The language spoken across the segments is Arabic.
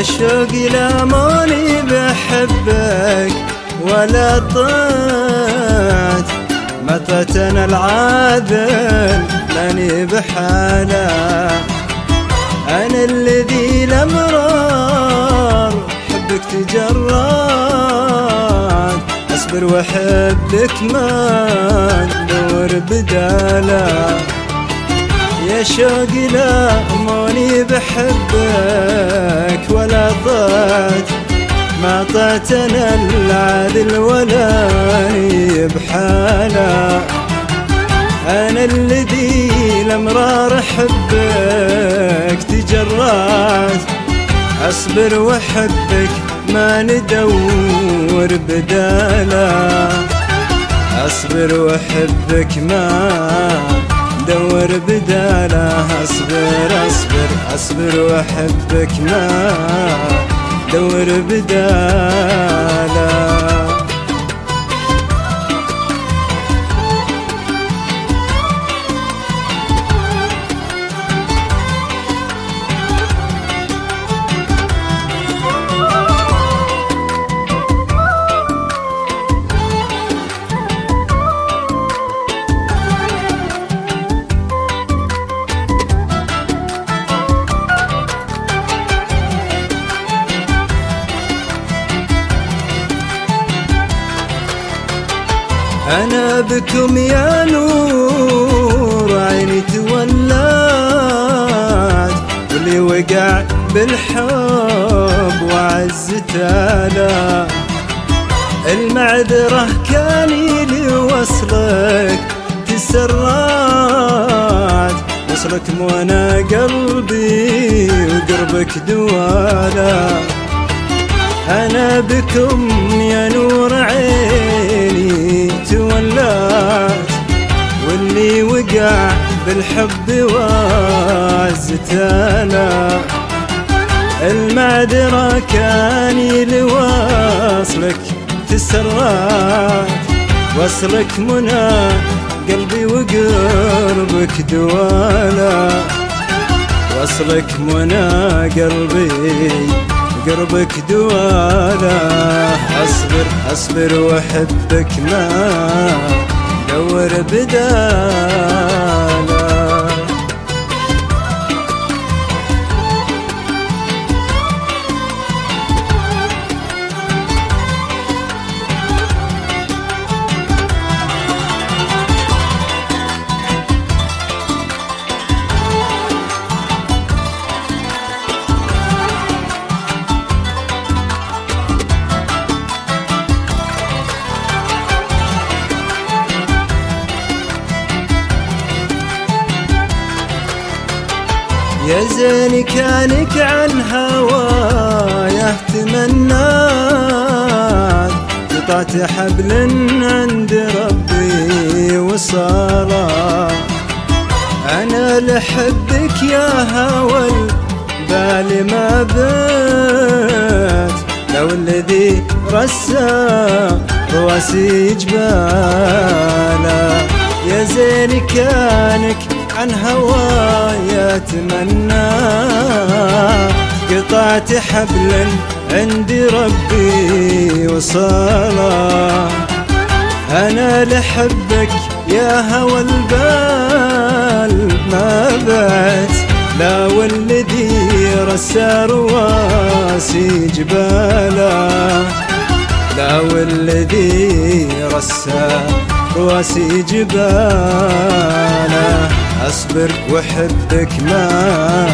يا شوقي لا ماني بحبك ولا طيت متى العاذل ماني بحاله. أنا الذي الأمرار حبك تجرد. أصبر وأحبك ما ندور بداله. يا شوقي لا ماني بحبك ما طعتنا العدل ولا بحاله أنا الذي الامرار احبك تجرات. أصبر وأحبك ما ندور بداله أصبر وأحبك ما دور بداله أصبر أصبر أصبر وأحبك ما دور بداله أنا بكم يا نور عيني تولات واللي وقع بالحب وعزته لا المعذرة كاني لوصلك تسرات وصلك وأنا قلبي وقربك دوالا. أنا بكم يا نور عيني تولات واللي وقع بالحب وعزتنا المعذرة كاني لواصلك تسرات وصلك منى قلبي وقربك دوالا وصلك منى قلبي قربك دواله أصبر أصبر وأحبك ما دور بداله يا زين كانك عن هوايا تمنات قطعت حبل عند ربي وصالا أنا لحبك يا هوى بالي ما بات لو الذي رسى رواسي جبالا يا زين كانك عن هوايا أتمنى قطعت حبلا عند ربي وصالا أنا لحبك يا هوى البال ما بات لا والذي رسى رواسي جبالا. لا والذي رسى رواسي جباله أصبر واحبك ما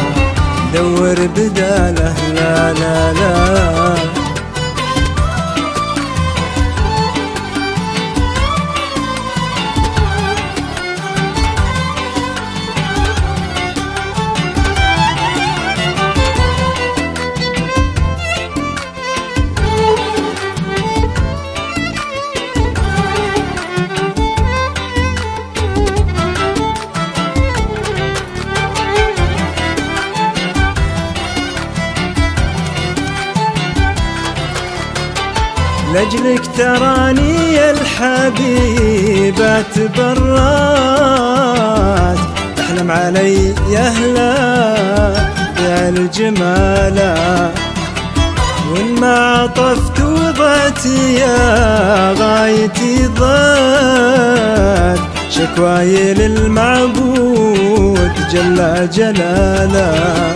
دور بداله لا لا لا. لجلك تراني يا الحبيبة تبرات تحلم علي يا هلا يا الجمالة وإن ما طفت وضعتي يا غايتي ضاد شكواي للمعبود جل جلاله.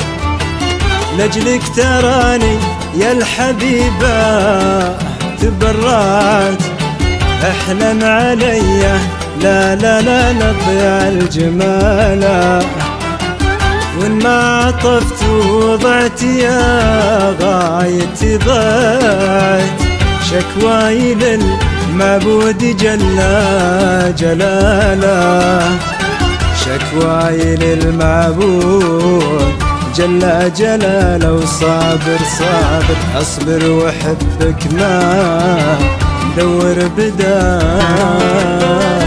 لجلك تراني يا الحبيبة تبرات. احلم علي. لا لا لا نضيع الجمال. وإن ما طفت وضعت يا غايتي ضعت شكواي للمعبود جل جلاله. شكواي للمعبود جل جلاله وصابر صابر أصبر وأحبك ما دور بدال